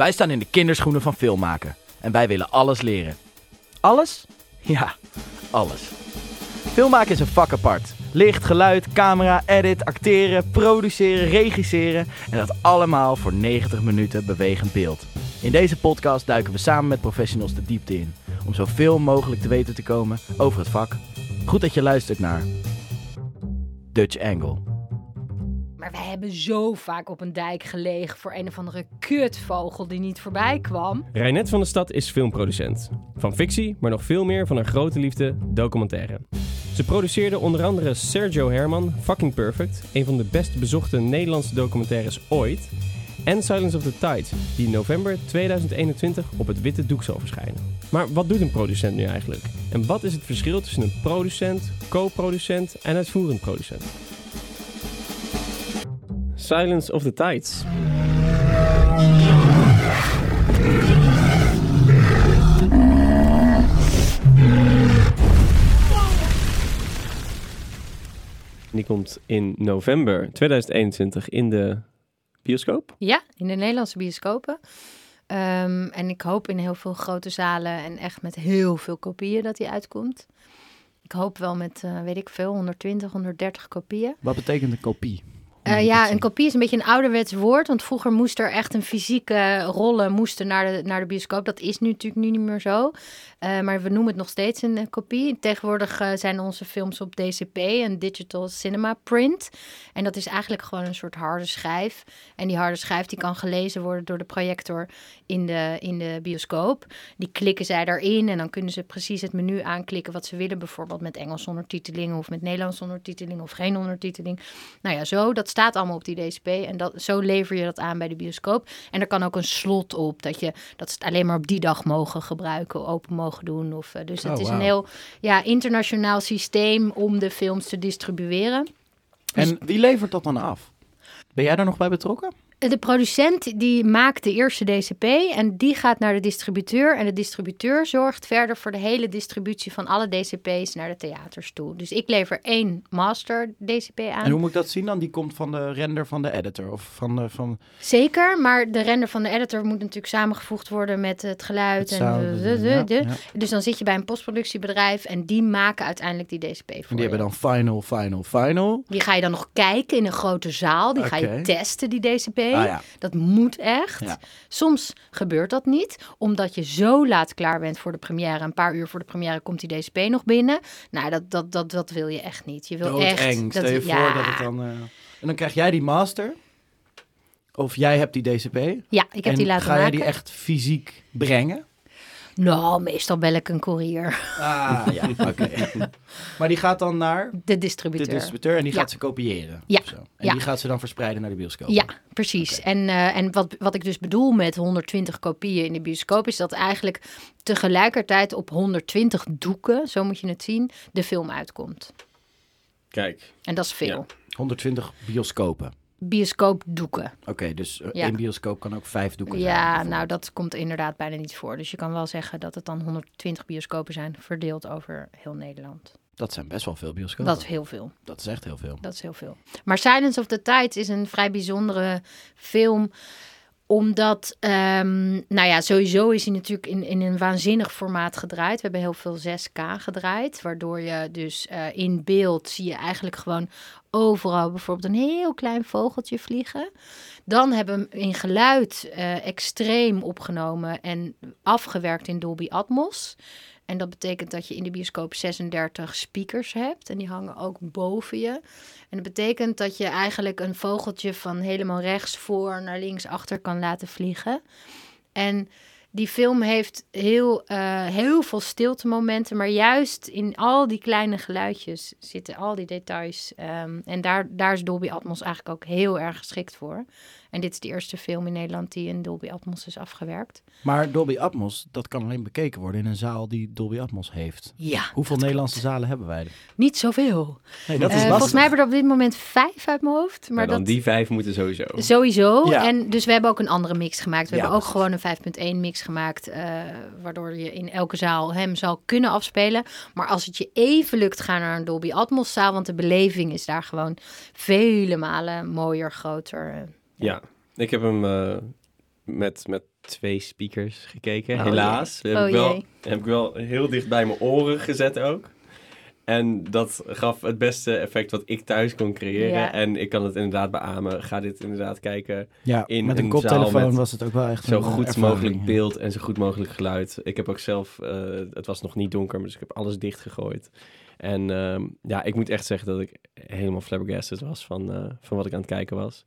Wij staan in de kinderschoenen van filmmaken. En wij willen alles leren. Alles? Ja, alles. Filmmaken is een vak apart. Licht, geluid, camera, edit, acteren, produceren, regisseren. En dat allemaal voor 90 minuten bewegend beeld. In deze podcast duiken we samen met professionals de diepte in. Om zoveel mogelijk te weten te komen over het vak. Goed dat je luistert naar Dutch Angle. Wij hebben zo vaak op een dijk gelegen voor een of andere kutvogel die niet voorbij kwam. Reinet van de Stad is filmproducent. Van fictie, maar nog veel meer van haar grote liefde, documentaire. Ze produceerde onder andere Sergio Herman, Fucking Perfect, een van de best bezochte Nederlandse documentaires ooit. En Silence of the Tides, die in november 2021 op het witte doek zal verschijnen. Maar wat doet een producent nu eigenlijk? En wat is het verschil tussen een producent, co-producent en uitvoerend producent? Silence of the Tides. Die komt in november 2021 in de bioscoop. Ja, in de Nederlandse bioscopen. Ehm, en ik hoop in heel veel grote zalen en echt met heel veel kopieën dat die uitkomt. Ik hoop wel met, eh, weet ik veel, 120, 130 kopieën. Wat betekent een kopie? Uh, ja, een kopie is een beetje een ouderwets woord. Want vroeger moest er echt een fysieke rollen moesten naar de, naar de bioscoop. Dat is nu natuurlijk nu niet meer zo. Uh, maar we noemen het nog steeds een uh, kopie. Tegenwoordig zijn onze films op DCP, een Digital Cinema Print. En dat is eigenlijk gewoon een soort harde schijf. En die harde schijf die kan gelezen worden door de projector in de, in de bioscoop. Die klikken zij daarin en dan kunnen ze precies het menu aanklikken wat ze willen. Bijvoorbeeld met Engels ondertiteling of met Nederlands ondertiteling of geen ondertiteling. Nou ja, zo. Dat staat allemaal op die DCP en dat, zo lever je dat aan bij de bioscoop. En er kan ook een slot op dat, je, dat ze het alleen maar op die dag mogen gebruiken, open mogen doen. Of, uh, dus Oh, het is wauw. een heel ja, internationaal systeem om de films te distribueren. En wie levert dat dan af? Ben jij daar nog bij betrokken? De producent die maakt de eerste DCP en die gaat naar de distributeur. En de distributeur zorgt verder voor de hele distributie van alle DCP's naar de theaters toe. Dus ik lever één master DCP aan. En hoe moet ik dat zien dan? Die komt van de render van de editor of van de... Van... Zeker, maar de render van de editor moet natuurlijk samengevoegd worden met het geluid. Het en sound, de, de, de, ja, de. ja. Dus dan zit je bij een postproductiebedrijf en die maken uiteindelijk die DCP voor En die je. hebben dan final, final, final. Die ga je dan nog kijken in een grote zaal. Die ga je testen, die DCP. Ah ja. Dat moet echt. Ja. Soms gebeurt dat niet, omdat je zo laat klaar bent voor de première. Een paar uur voor de première komt die DCP nog binnen. Nou, dat, dat, dat, dat wil je echt niet. Je wil echt. Doodeng. Stel je ja, voor dat het dan... eh, En dan krijg jij die master. Of jij hebt die DCP. Ja, ik heb die laten ga jij maken. die echt fysiek brengen? Nou, meestal bel ik een courier. Ah, ja, oké. maar die gaat dan naar De de distributeur. distributeur en die Ja. gaat ze kopiëren. Ja, zo. En ja. die gaat ze dan verspreiden naar de bioscoop. Ja, precies. En, eh, en wat, wat ik dus bedoel met 120 kopieën in de bioscoop, is dat eigenlijk tegelijkertijd op 120 doeken, zo moet je het zien, de film uitkomt. Kijk, En dat is veel. Ja. 120 bioscopen. Bioscoopdoeken. Oké, dus eh, Ja. één bioscoop kan ook vijf doeken zijn. Ja, bijvoorbeeld. nou dat komt inderdaad bijna niet voor. Dus je kan wel zeggen dat het dan 120 bioscopen zijn verdeeld over heel Nederland. Dat zijn best wel veel bioscopen. Dat is heel veel. Dat is echt heel veel. Dat is heel veel. Maar Silence of the Tides is een vrij bijzondere film omdat, ehm, nou ja, sowieso is hij natuurlijk in, in een waanzinnig formaat gedraaid. We hebben heel veel 6K gedraaid, waardoor je dus eh, in beeld zie je eigenlijk gewoon overal bijvoorbeeld een heel klein vogeltje vliegen. Dan hebben we in geluid eh, extreem opgenomen en afgewerkt in Dolby Atmos. En dat betekent dat je in de bioscoop 36 speakers hebt. En die hangen ook boven je. En dat betekent dat je eigenlijk een vogeltje van helemaal rechts voor naar links achter kan laten vliegen. En die film heeft heel, eh, heel veel stiltemomenten, maar juist in al die kleine geluidjes zitten al die details. Ehm, en daar, daar is Dolby Atmos eigenlijk ook heel erg geschikt voor. En dit is de eerste film in Nederland die in Dolby Atmos is afgewerkt. Maar Dolby Atmos, dat kan alleen bekeken worden in een zaal die Dolby Atmos heeft. Ja, Hoeveel Nederlandse zalen hebben wij er? niet zoveel. Nee, dat is Eh, lastig. volgens mij hebben we er op dit moment vijf uit mijn hoofd. Maar maar dan dat, die vijf moeten sowieso. Sowieso. Ja. En dus we hebben ook een andere mix gemaakt. We Ja, hebben ook precies. gewoon een 5.1 mix gemaakt. eh, waardoor je in elke zaal hem zal kunnen afspelen. Maar als het je even lukt, ga naar een Dolby Atmos zaal. Want de beleving is daar gewoon vele malen mooier, groter. Ja, ik heb hem eh, met, met twee speakers gekeken, Oh helaas. Heb, Oh ik wel, jee. heb ik wel heel dicht bij mijn oren gezet ook. En dat gaf het beste effect wat ik thuis kon creëren. Ja. En ik kan het inderdaad beamen. Ga dit inderdaad kijken. Ja, in met een een koptelefoon zaal met was het ook wel echt Zo een, goed ervaring, mogelijk ja. beeld en zo goed mogelijk geluid. Ik heb ook zelf, eh, het was nog niet donker, dus ik heb alles dichtgegooid. En ehm, ja, ik moet echt zeggen dat ik helemaal flabbergasted was van, eh, van wat ik aan het kijken was.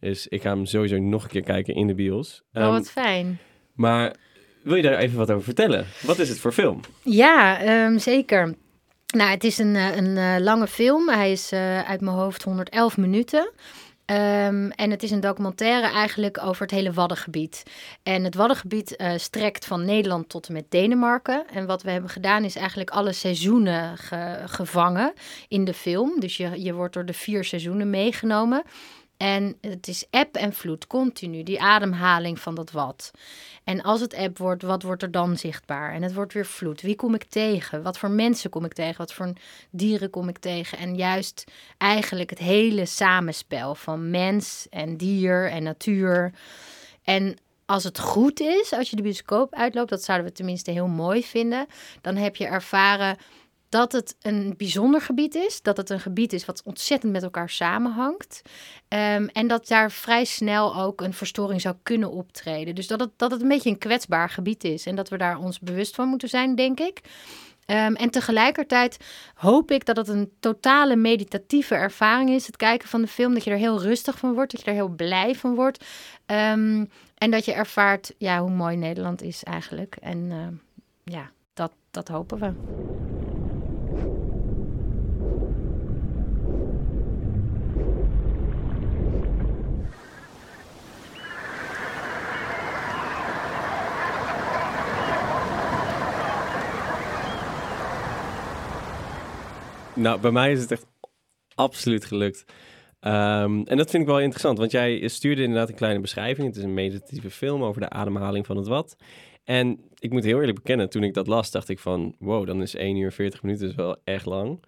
Dus ik ga hem sowieso nog een keer kijken in de bios. Oh, Ehm, wat fijn. maar wil je daar even wat over vertellen? Wat is het voor film? Ja, ehm, zeker. Nou, het is een, eh, een eh, lange film. Hij is eh, uit mijn hoofd 111 minuten. Ehm, en het is een documentaire eigenlijk over het hele Waddengebied. En het Waddengebied strekt van Nederland tot en met Denemarken. En wat we hebben gedaan is eigenlijk alle seizoenen ge- gevangen in de film. Dus je, je wordt door de vier seizoenen meegenomen. En het is eb en vloed, continu, die ademhaling van dat wad. En als het eb wordt, wat wordt er dan zichtbaar? En het wordt weer vloed. Wie kom ik tegen? Wat voor mensen kom ik tegen? Wat voor dieren kom ik tegen? En juist eigenlijk het hele samenspel van mens en dier en natuur. En als het goed is, als je de bioscoop uitloopt, dat zouden we tenminste heel mooi vinden, dan heb je ervaren dat het een bijzonder gebied is. Dat het een gebied is wat ontzettend met elkaar samenhangt. Ehm, en dat daar vrij snel ook een verstoring zou kunnen optreden. Dus dat het, dat het een beetje een kwetsbaar gebied is. En dat we daar ons bewust van moeten zijn, denk ik. Ehm, en tegelijkertijd hoop ik dat het een totale meditatieve ervaring is. Het kijken van de film. Dat je er heel rustig van wordt. Dat je er heel blij van wordt. Ehm, en dat je ervaart ja, hoe mooi Nederland is eigenlijk. En ja, dat, dat hopen we. Nou, bij mij is het echt absoluut gelukt. Ehm, en dat vind ik wel interessant, want jij stuurde inderdaad een kleine beschrijving. Het is een meditatieve film over de ademhaling van het wat. En ik moet heel eerlijk bekennen, toen ik dat las, dacht ik van... wow, dan is 1 uur 40 minuten dus wel echt lang.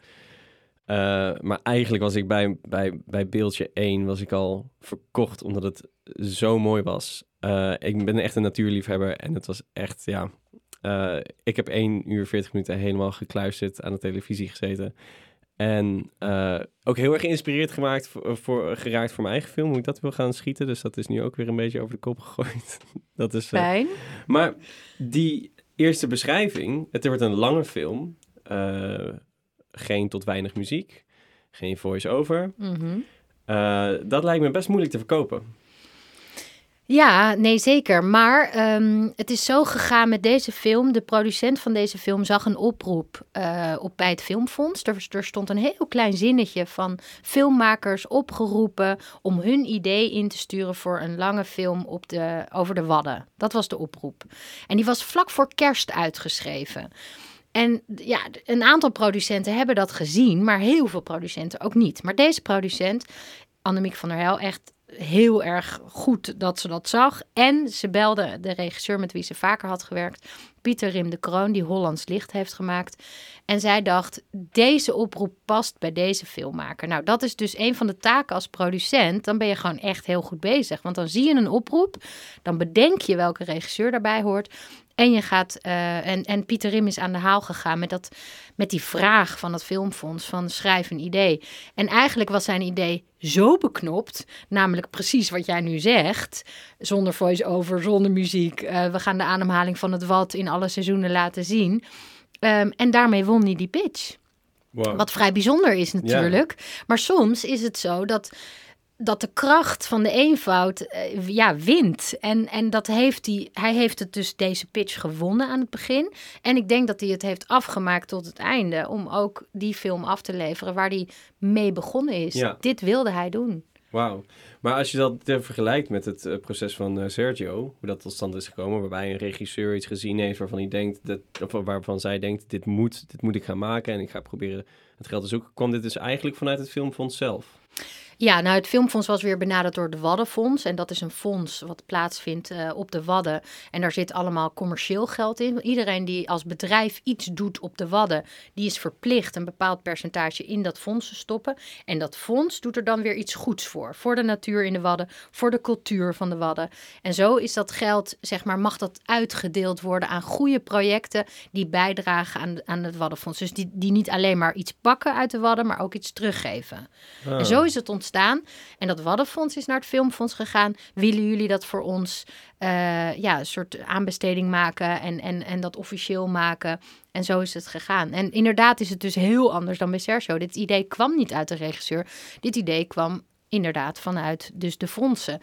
Eh, maar eigenlijk was ik bij, bij, bij beeldje 1 was ik al verkocht, omdat het zo mooi was. Eh, ik ben echt een natuurliefhebber en het was echt, ja... eh, ik heb 1 uur 40 minuten helemaal gekluisterd aan de televisie gezeten. En eh, ook heel erg geïnspireerd gemaakt voor, voor, geraakt voor mijn eigen film, hoe ik dat wil gaan schieten. Dus dat is nu ook weer een beetje over de kop gegooid. dat is, eh, Fijn. maar die eerste beschrijving, het wordt een lange film. geen tot weinig muziek, geen voice-over. Mhm. Dat lijkt me best moeilijk te verkopen. Ja, nee, zeker. Maar ehm, het is zo gegaan met deze film. De producent van deze film zag een oproep eh, op bij het Filmfonds. Er, stond een heel klein zinnetje van filmmakers opgeroepen om hun idee in te sturen voor een lange film op de, over de Wadden. Dat was de oproep. En die was vlak voor kerst uitgeschreven. En ja, een aantal producenten hebben dat gezien, maar heel veel producenten ook niet. Maar deze producent, Annemiek van der Hel, echt heel erg goed dat ze dat zag. En ze belde de regisseur met wie ze vaker had gewerkt, Pieter Rim de Kroon, die Hollands Licht heeft gemaakt. En zij dacht, deze oproep past bij deze filmmaker. Nou, dat is dus een van de taken als producent. Dan ben je gewoon echt heel goed bezig. Want dan zie je een oproep, dan bedenk je welke regisseur daarbij hoort. En, je gaat, eh, en, en Pieter Rim is aan de haal gegaan met, dat, met die vraag van het filmfonds van schrijf een idee. En eigenlijk was zijn idee zo beknopt, namelijk precies wat jij nu zegt, zonder voice-over, zonder muziek. Eh, we gaan de ademhaling van het wat in alle seizoenen laten zien. Ehm, en daarmee won hij die pitch. Wow. Wat vrij bijzonder is natuurlijk. Maar soms is het zo dat, dat de kracht van de eenvoud eh, ja, wint. En, en dat heeft hij, hij heeft het dus deze pitch gewonnen aan het begin. En ik denk dat hij het heeft afgemaakt tot het einde. Om ook die film af te leveren waar hij mee begonnen is. Ja. Dit wilde hij doen. Wauw. Maar als je dat vergelijkt met het eh, proces van eh, Sergio, hoe dat tot stand is gekomen, waarbij een regisseur iets gezien heeft waarvan hij denkt, dat, of waarvan zij denkt, dit moet, dit moet ik gaan maken en ik ga proberen het geld te zoeken, kwam dit dus eigenlijk vanuit het filmfonds zelf. Ja, nou het Filmfonds was weer benaderd door de Waddenfonds. En dat is een fonds wat plaatsvindt uh, op de Wadden. En daar zit allemaal commercieel geld in. Iedereen die als bedrijf iets doet op de Wadden, die is verplicht een bepaald percentage in dat fonds te stoppen. En dat fonds doet er dan weer iets goeds voor. Voor de natuur in de Wadden, voor de cultuur van de Wadden. En zo is dat geld, zeg maar, mag dat uitgedeeld worden aan goede projecten die bijdragen aan, aan het Waddenfonds. Dus die, die niet alleen maar iets pakken uit de Wadden, maar ook iets teruggeven. En zo is het ontstaan. En dat Waddenfonds is naar het Filmfonds gegaan. Willen jullie dat voor ons uh, ja, een soort aanbesteding maken en, en, en dat officieel maken? En zo is het gegaan. En inderdaad is het dus heel anders dan bij Sergio. Dit idee kwam niet uit de regisseur. Dit idee kwam inderdaad vanuit dus de fondsen.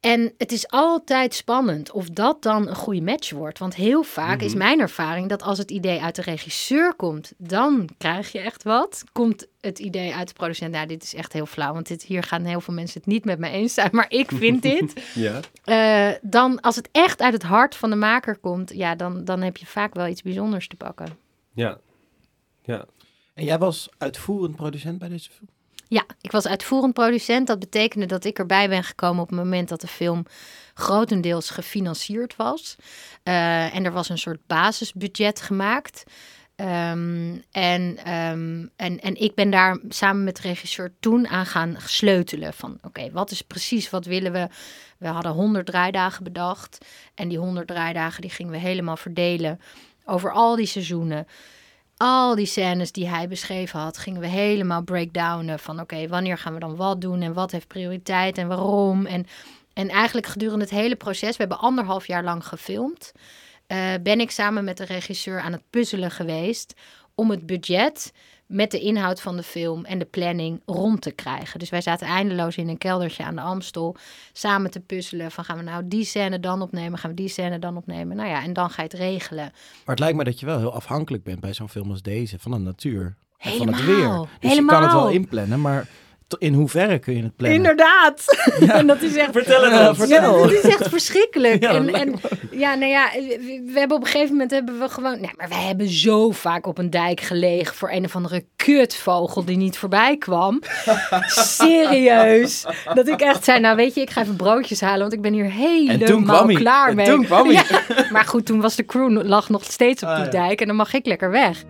En het is altijd spannend of dat dan een goede match wordt. Want heel vaak is mhm. mijn ervaring dat als het idee uit de regisseur komt, dan krijg je echt wat. Komt het idee uit de producent, nou dit is echt heel flauw, want dit, hier gaan heel veel mensen het niet met me eens zijn, maar ik vind dit. ja. Uh, dan als het echt uit het hart van de maker komt, ja, dan, dan heb je vaak wel iets bijzonders te pakken. Ja, ja. En jij was uitvoerend producent bij deze film? Ja, ik was uitvoerend producent. Dat betekende dat ik erbij ben gekomen op het moment dat de film grotendeels gefinancierd was. Uh, en er was een soort basisbudget gemaakt. Um, en, um, en, en ik ben daar samen met de regisseur toen aan gaan sleutelen. Van oké, wat is precies, wat willen we? We hadden 100 draaidagen bedacht. En die 100 draaidagen die gingen we helemaal verdelen over al die seizoenen al die scènes die hij beschreven had, gingen we helemaal breakdownen van oké, wanneer gaan we dan wat doen en wat heeft prioriteit en waarom. En, en eigenlijk gedurende het hele proces, we hebben anderhalf jaar lang gefilmd, uh, ben ik samen met de regisseur aan het puzzelen geweest om het budget met de inhoud van de film en de planning rond te krijgen. Dus wij zaten eindeloos in een keldertje aan de Amstel samen te puzzelen van gaan we nou die scène dan opnemen, gaan we die scène dan opnemen. Nou ja, en dan ga je het regelen. Maar het lijkt me dat je wel heel afhankelijk bent bij zo'n film als deze van de natuur. Helemaal, van het weer. Dus helemaal. je kan het wel inplannen, maar in hoeverre kun je het plannen? Inderdaad. Ja. en dat is echt, Vertel het ons. Ja, dat is echt verschrikkelijk. Ja, en, en ja, nou ja, we hebben op een gegeven moment hebben we gewoon. Nee, maar we hebben zo vaak op een dijk gelegen voor een of andere kutvogel die niet voorbij kwam. Serieus. Dat ik echt zei, nou weet je, ik ga even broodjes halen, want ik ben hier helemaal klaar en mee. Toen kwam ja, maar goed, toen was de crew lag nog steeds op Ah, die ja. dijk en dan mag ik lekker weg.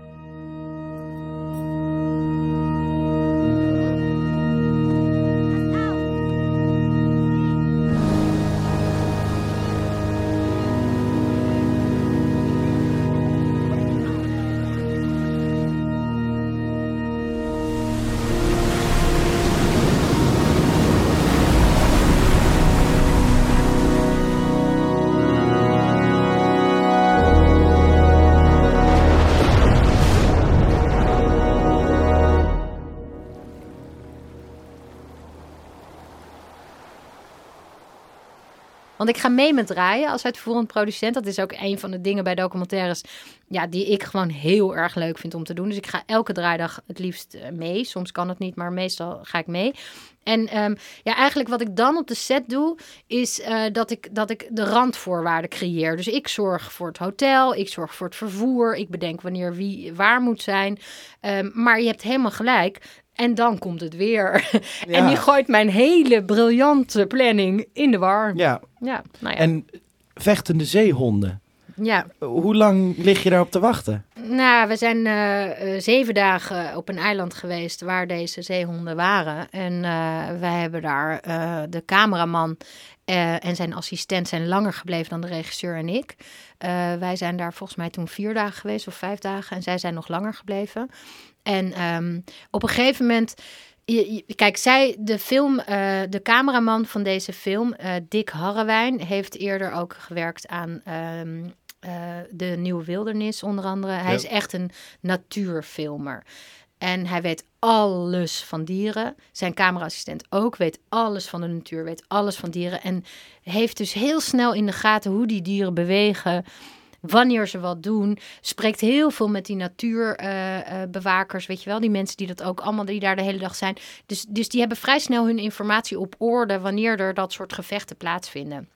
Want ik ga mee met draaien als uitvoerend producent. Dat is ook een van de dingen bij documentaires ja, die ik gewoon heel erg leuk vind om te doen. Dus ik ga elke draaidag het liefst eh, mee. Soms kan het niet, maar meestal ga ik mee. En ehm, ja, eigenlijk wat ik dan op de set doe, is eh, dat, ik, dat ik de randvoorwaarden creëer. Dus ik zorg voor het hotel, ik zorg voor het vervoer, ik bedenk wanneer wie waar moet zijn. Ehm, maar je hebt helemaal gelijk. En dan komt het weer. en die gooit mijn hele briljante planning in de war. Ja, Ja, nou ja. en vechtende zeehonden. ja. Hoe lang lig je daarop te wachten? Nou, we zijn eh, eh, zeven dagen op een eiland geweest waar deze zeehonden waren. En eh, wij hebben daar de cameraman en zijn assistent zijn langer gebleven dan de regisseur en ik. Wij zijn daar volgens mij toen vier dagen geweest of vijf dagen. En zij zijn nog langer gebleven. En ehm, op een gegeven moment. je- je- Kijk, zij, de film, eh, de cameraman van deze film, eh, Dick Harrewijn, heeft eerder ook gewerkt aan ehm, eh, de Nieuwe Wildernis, onder andere. Hij Ja. is echt een natuurfilmer. En hij weet alles van dieren. Zijn cameraassistent ook weet alles van de natuur, weet alles van dieren. En heeft dus heel snel in de gaten hoe die dieren bewegen. Wanneer ze wat doen, spreekt heel veel met die natuurbewakers, weet je wel, die mensen die dat ook allemaal, die daar de hele dag zijn. Dus, dus die hebben vrij snel hun informatie op orde wanneer er dat soort gevechten plaatsvinden.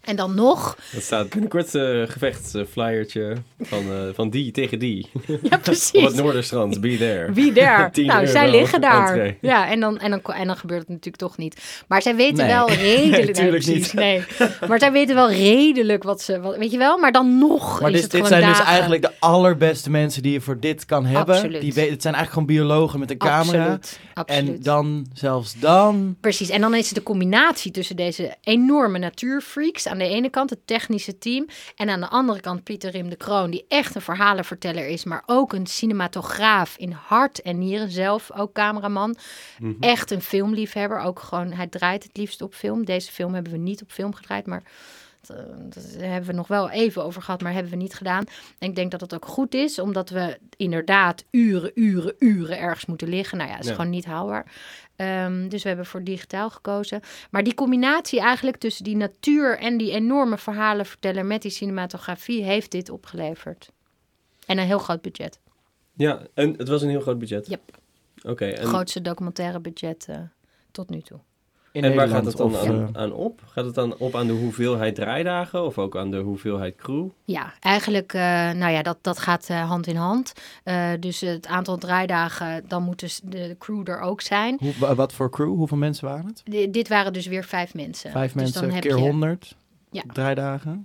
En dan nog, Dat staat binnenkort uh, gevechtsflyertje van, eh, van die tegen die. ja Op het precies. Noorderstrand, be there. Wie daar? 10 nou, zij liggen daar. entree. Ja, en dan, en, dan, en dan gebeurt het natuurlijk toch niet. Maar zij weten Nee. wel redelijk... Nee, tuurlijk precies, niet. Nee. Maar zij weten wel redelijk wat ze... Wat, weet je wel? Maar dan nog Maar is dit, het dit zijn dus eigenlijk de allerbeste mensen die je voor dit kan hebben. Absoluut. Die weten, het zijn eigenlijk gewoon biologen met een camera. Absoluut, absoluut. En dan, zelfs dan... Precies, en dan is het de combinatie tussen deze enorme natuurfreaks aan de ene kant, het technische team, en aan de andere kant Pieter Rim de Kroon, die echt een verhalenverteller is, maar ook een cinematograaf in hart en nieren zelf, ook cameraman. Echt een filmliefhebber, ook gewoon, hij draait het liefst op film. Deze film hebben we niet op film gedraaid, maar dat, eh, dat hebben we nog wel even over gehad, maar hebben we niet gedaan. En ik denk dat het ook goed is, omdat we inderdaad uren, uren, uren ergens moeten liggen. Nou ja, dat is Ja. gewoon niet haalbaar. Ehm, dus we hebben voor digitaal gekozen. Maar die combinatie eigenlijk tussen die natuur en die enorme verhalenverteller met die cinematografie heeft dit opgeleverd. En een heel groot budget. Ja, en het was een heel groot budget. Yep. Oké, en, grootste documentaire budget eh, tot nu toe. In en waar gaat het dan of, aan, eh, aan op? Gaat het dan op aan de hoeveelheid draaidagen of ook aan de hoeveelheid crew? Ja, eigenlijk, eh, nou ja, dat, dat gaat eh, hand in hand. Eh, dus het aantal draaidagen, dan moet dus de crew er ook zijn. hoe, wa- wat voor crew? Hoeveel mensen waren het? D- dit waren dus weer vijf mensen. Vijf Dus dan mensen, heb keer je- 100 Ja. draaidagen.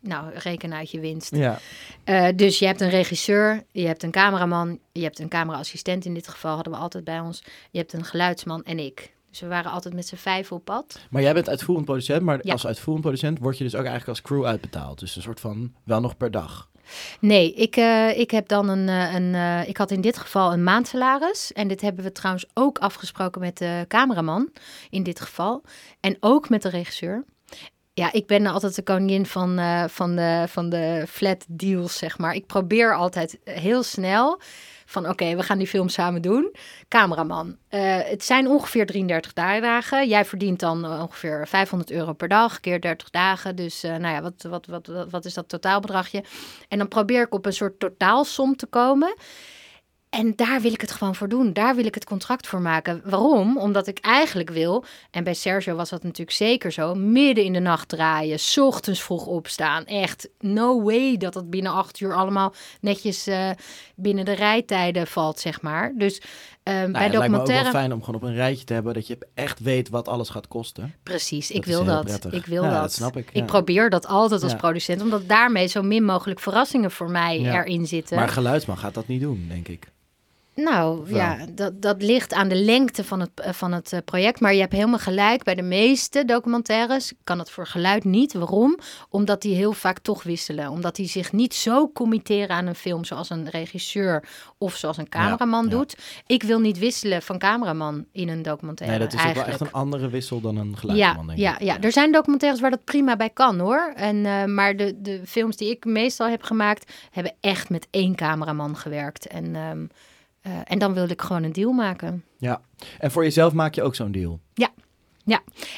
Nou, reken uit je winst. Ja. Eh, dus je hebt een regisseur, je hebt een cameraman, je hebt een cameraassistent in dit geval, hadden we altijd bij ons. Je hebt een geluidsman en ik. Dus we waren altijd met z'n vijf op pad. Maar jij bent uitvoerend producent, maar Ja. als uitvoerend producent word je dus ook eigenlijk als crew uitbetaald. Dus een soort van wel nog per dag. Nee, ik, eh, ik heb dan een, eh, een eh, ik had in dit geval een maandsalaris. En dit hebben we trouwens ook afgesproken met de cameraman in dit geval. En ook met de regisseur. Ja, ik ben altijd de koningin van, eh, van, de, van de flat deals, zeg maar. Ik probeer altijd heel snel van oké, we gaan die film samen doen. Cameraman, eh, het zijn ongeveer 33 dagen. Jij verdient dan ongeveer 500 euro per dag, keer 30 dagen. Dus eh, nou ja, wat, wat, wat, wat, wat is dat totaalbedragje? En dan probeer ik op een soort totaalsom te komen. En daar wil ik het gewoon voor doen. Daar wil ik het contract voor maken. Waarom? Omdat ik eigenlijk wil, en bij Sergio was dat natuurlijk zeker zo, midden in de nacht draaien, 's ochtends vroeg opstaan. Echt, no way dat het binnen acht uur allemaal netjes eh, binnen de rijtijden valt, zeg maar. Dus Nou, bij het lijkt me ook documentaire... wel fijn om gewoon op een rijtje te hebben dat je echt weet wat alles gaat kosten. Precies, ik Dat wil dat. prettig. Ik wil Ja, dat. dat snap ik, Ik probeer dat altijd als Ja. producent, omdat daarmee zo min mogelijk verrassingen voor mij erin zitten. Maar geluidsman gaat dat niet doen, denk ik. Nou ja, dat, dat ligt aan de lengte van het, eh, van het eh, project. Maar je hebt helemaal gelijk. Bij de meeste documentaires kan het voor geluid niet. Waarom? Omdat die heel vaak toch wisselen. Omdat die zich niet zo committeren aan een film zoals een regisseur of zoals een cameraman ja. doet. Ik wil niet wisselen van cameraman in een documentaire. Nee, dat is ook wel echt een andere wissel dan een Ja, geluidsman, denk ja, ik. ja, er zijn documentaires waar dat prima bij kan hoor. En, eh, maar de, de films die ik meestal heb gemaakt, hebben echt met één cameraman gewerkt. En, ehm, eh, en dan wilde ik gewoon een deal maken. Ja. En voor jezelf maak je ook zo'n deal.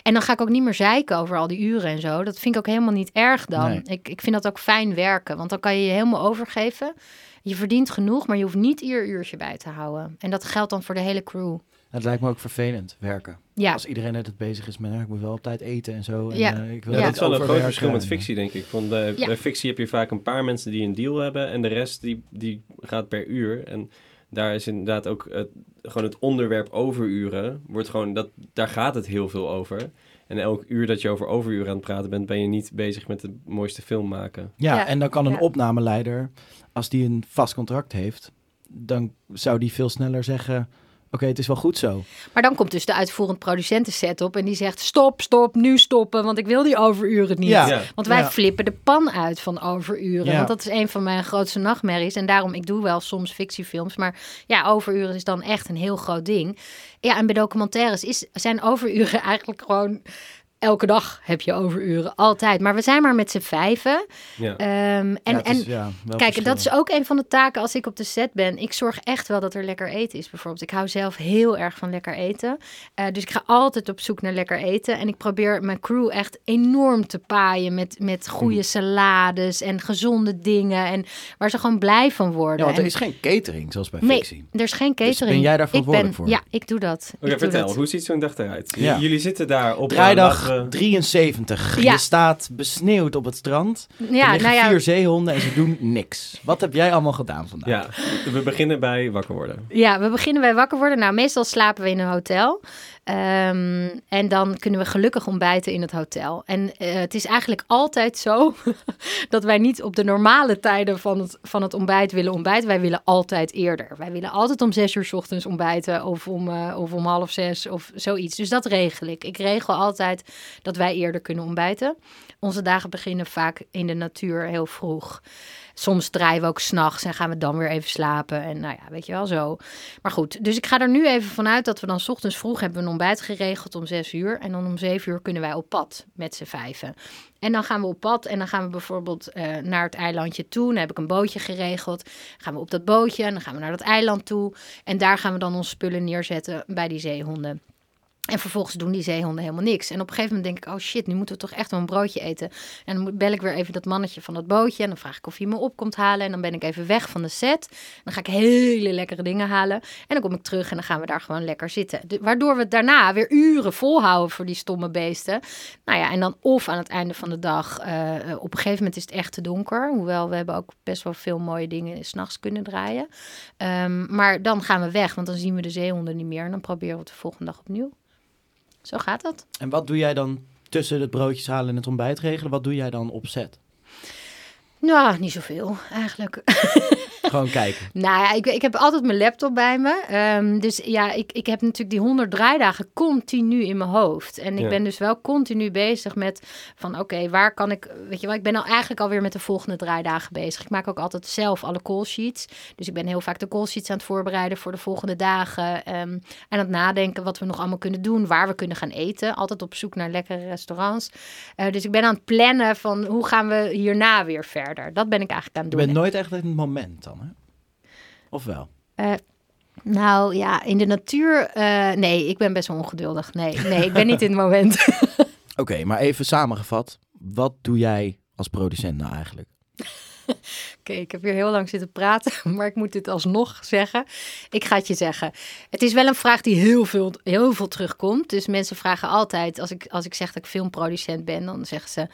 En dan ga ik ook niet meer zeiken over al die uren en zo. Dat vind ik ook helemaal niet erg dan. Nee. Ik, ik vind dat ook fijn werken, want dan kan je je helemaal overgeven. Je verdient genoeg, maar je hoeft niet ieder uurtje bij te houden. En dat geldt dan voor de hele crew. Het lijkt me ook vervelend, werken. Ja, Als iedereen net het bezig is met, "Ah, ik moet wel op tijd eten en zo. En, Ja. eh, ik wil Ja, Ja. dat is wel een groot verschil met fictie, denk ik. Want bij, Ja. bij fictie heb je vaak een paar mensen die een deal hebben en de rest die, die gaat per uur. En daar is inderdaad ook het, gewoon het onderwerp overuren. Wordt gewoon, dat, daar gaat het heel veel over. En elk uur dat je over overuren aan het praten bent, ben je niet bezig met het mooiste film maken. Ja, Ja. en dan kan een Ja. opnameleider, als die een vast contract heeft, dan zou die veel sneller zeggen, oké, het is wel goed zo. maar dan komt dus de uitvoerend producenten set op en die zegt stop, stop, nu stoppen, want ik wil die overuren niet. Ja. Ja. Want wij Ja. flippen de pan uit van overuren. Ja. Want dat is een van mijn grootste nachtmerries. En daarom, ik doe wel soms fictiefilms. Maar ja, overuren is dan echt een heel groot ding. Ja, en bij documentaires is, zijn overuren eigenlijk gewoon... Elke dag heb je overuren, altijd. Maar we zijn maar met z'n vijven. Ja. Ehm, en, Ja, en ja, Kijk, verschil. dat is ook een van de taken als ik op de set ben. Ik zorg echt wel dat er lekker eten is, bijvoorbeeld. Ik hou zelf heel erg van lekker eten. Eh, dus ik ga altijd op zoek naar lekker eten. En ik probeer mijn crew echt enorm te paaien met, met goede Mhm. salades en gezonde dingen. En waar ze gewoon blij van worden. Ja, want er En- is geen catering, zoals bij Nee, fictie. er is geen Dus catering. ben jij daar verantwoordelijk voor? Ja, ik doe dat. Oké, vertel, dat. hoe ziet zo'n dag eruit? Jullie zitten daar op, Draaidag, laten we... 73. Ja. Je staat besneeuwd op het strand. Ja, er liggen nou ja, vier zeehonden en ze doen niks. Wat heb jij allemaal gedaan vandaag? Ja, we beginnen bij wakker worden. Ja, we beginnen bij wakker worden. Nou, meestal slapen we in een hotel. Ehm, en dan kunnen we gelukkig ontbijten in het hotel. En eh, het is eigenlijk altijd zo dat wij niet op de normale tijden van het, van het ontbijt willen ontbijten. Wij willen altijd eerder. Wij willen altijd om zes uur 's ochtends ontbijten of om, eh, of om half zes of zoiets. Dus dat regel ik. Ik regel altijd dat wij eerder kunnen ontbijten. Onze dagen beginnen vaak in de natuur heel vroeg. Soms draaien we ook s'nachts en gaan we dan weer even slapen. En nou ja, weet je wel zo. Maar goed, dus ik ga er nu even vanuit dat we dan 's ochtends vroeg hebben een ontbijt geregeld om zes uur. En dan om zeven uur kunnen wij op pad met z'n vijven. En dan gaan we op pad en dan gaan we bijvoorbeeld eh, naar het eilandje toe. Dan heb ik een bootje geregeld. Gaan we op dat bootje en dan gaan we naar dat eiland toe. En daar gaan we dan onze spullen neerzetten bij die zeehonden. En vervolgens doen die zeehonden helemaal niks. En op een gegeven moment denk ik, oh shit, nu moeten we toch echt wel een broodje eten. En dan bel ik weer even dat mannetje van dat bootje. En dan vraag ik of hij me op komt halen. En dan ben ik even weg van de set. Dan ga ik hele lekkere dingen halen. En dan kom ik terug en dan gaan we daar gewoon lekker zitten. Waardoor we daarna weer uren volhouden voor die stomme beesten. Nou ja, en dan of aan het einde van de dag. eh, op een gegeven moment is het echt te donker. Hoewel we hebben ook best wel veel mooie dingen s'nachts kunnen draaien. Ehm, maar dan gaan we weg, want dan zien we de zeehonden niet meer. En dan proberen we het de volgende dag opnieuw. Zo gaat dat. En wat doe jij dan tussen het broodjes halen en het ontbijt regelen? Wat doe jij dan op set? Nou, niet zoveel eigenlijk. Gewoon kijken. Nou ja, ik, ik heb altijd mijn laptop bij me. Ehm, dus ja, ik, ik heb natuurlijk die 100 draaidagen continu in mijn hoofd. En ik Ja. ben dus wel continu bezig met van oké, waar kan ik... Weet je wel, ik ben al eigenlijk alweer met de volgende draaidagen bezig. Ik maak ook altijd zelf alle call sheets. Dus ik ben heel vaak de call sheets aan het voorbereiden voor de volgende dagen. ehm, en aan het nadenken wat we nog allemaal kunnen doen. Waar we kunnen gaan eten. Altijd op zoek naar lekkere restaurants. Eh, dus ik ben aan het plannen van hoe gaan we hierna weer verder. Dat ben ik eigenlijk aan het Je doen. bent nooit echt in het moment dan, hè? Of wel? Eh, nou ja, in de natuur. eh, nee, ik ben best wel ongeduldig. Nee, nee, ik ben niet in het moment. Oké, maar even samengevat. Wat doe jij als producent nou eigenlijk? Oké, ik heb hier heel lang zitten praten, maar ik moet dit alsnog zeggen. Ik ga het je zeggen. Het is wel een vraag die heel veel, heel veel terugkomt. Dus mensen vragen altijd, als ik, als ik zeg dat ik filmproducent ben, dan zeggen ze: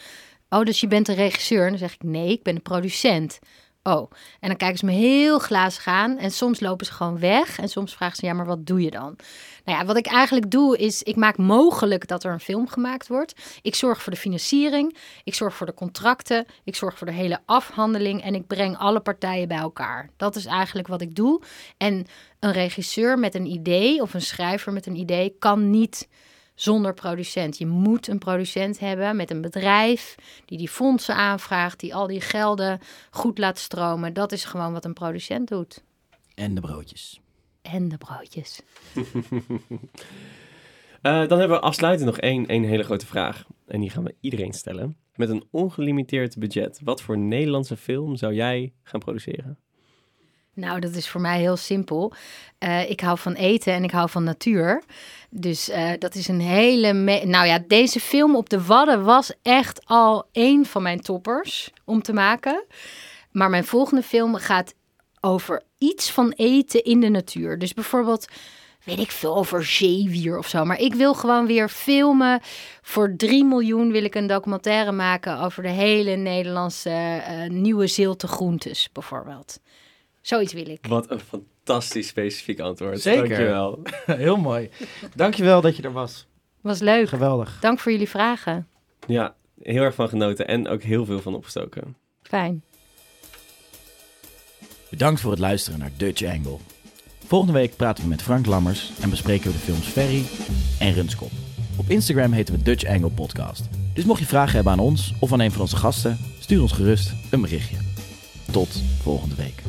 Oh, dus je bent een regisseur? En dan zeg ik: Nee, ik ben een producent. Oh, en dan kijken ze me heel glazig aan. En soms lopen ze gewoon weg. En soms vragen ze: Ja, maar wat doe je dan? Nou ja, wat ik eigenlijk doe is, ik maak mogelijk dat er een film gemaakt wordt. Ik zorg voor de financiering, ik zorg voor de contracten, ik zorg voor de hele afhandeling en ik breng alle partijen bij elkaar. Dat is eigenlijk wat ik doe. En een regisseur met een idee of een schrijver met een idee kan niet zonder producent. Je moet een producent hebben met een bedrijf die die fondsen aanvraagt, die al die gelden goed laat stromen. Dat is gewoon wat een producent doet. En de broodjes. En de broodjes. Eh, dan hebben we afsluitend nog één, één hele grote vraag. En die gaan we iedereen stellen. Met een ongelimiteerd budget, wat voor Nederlandse film zou jij gaan produceren? Nou, dat is voor mij heel simpel. Eh, ik hou van eten en ik hou van natuur. Dus eh, dat is een hele. nou ja, deze film op de Wadden was echt al één van mijn toppers om te maken. Maar mijn volgende film gaat over iets van eten in de natuur. Dus bijvoorbeeld, weet ik veel, over zeewier of zo. Maar ik wil gewoon weer filmen. Voor 3 miljoen wil ik een documentaire maken over de hele Nederlandse eh, nieuwe zilte groentes, bijvoorbeeld. Zoiets wil ik. Wat een fantastisch specifiek antwoord. Zeker. Dankjewel. Heel mooi. Dankjewel dat je er was. Was leuk. Geweldig. Dank voor jullie vragen. Ja, heel erg van genoten en ook heel veel van opgestoken. Fijn. Bedankt voor het luisteren naar Dutch Angle. Volgende week praten we met Frank Lammers en bespreken we de films Ferry en Runskop. Op Instagram heten we Dutch Angle Podcast. Dus mocht je vragen hebben aan ons of aan een van onze gasten, stuur ons gerust een berichtje. Tot volgende week.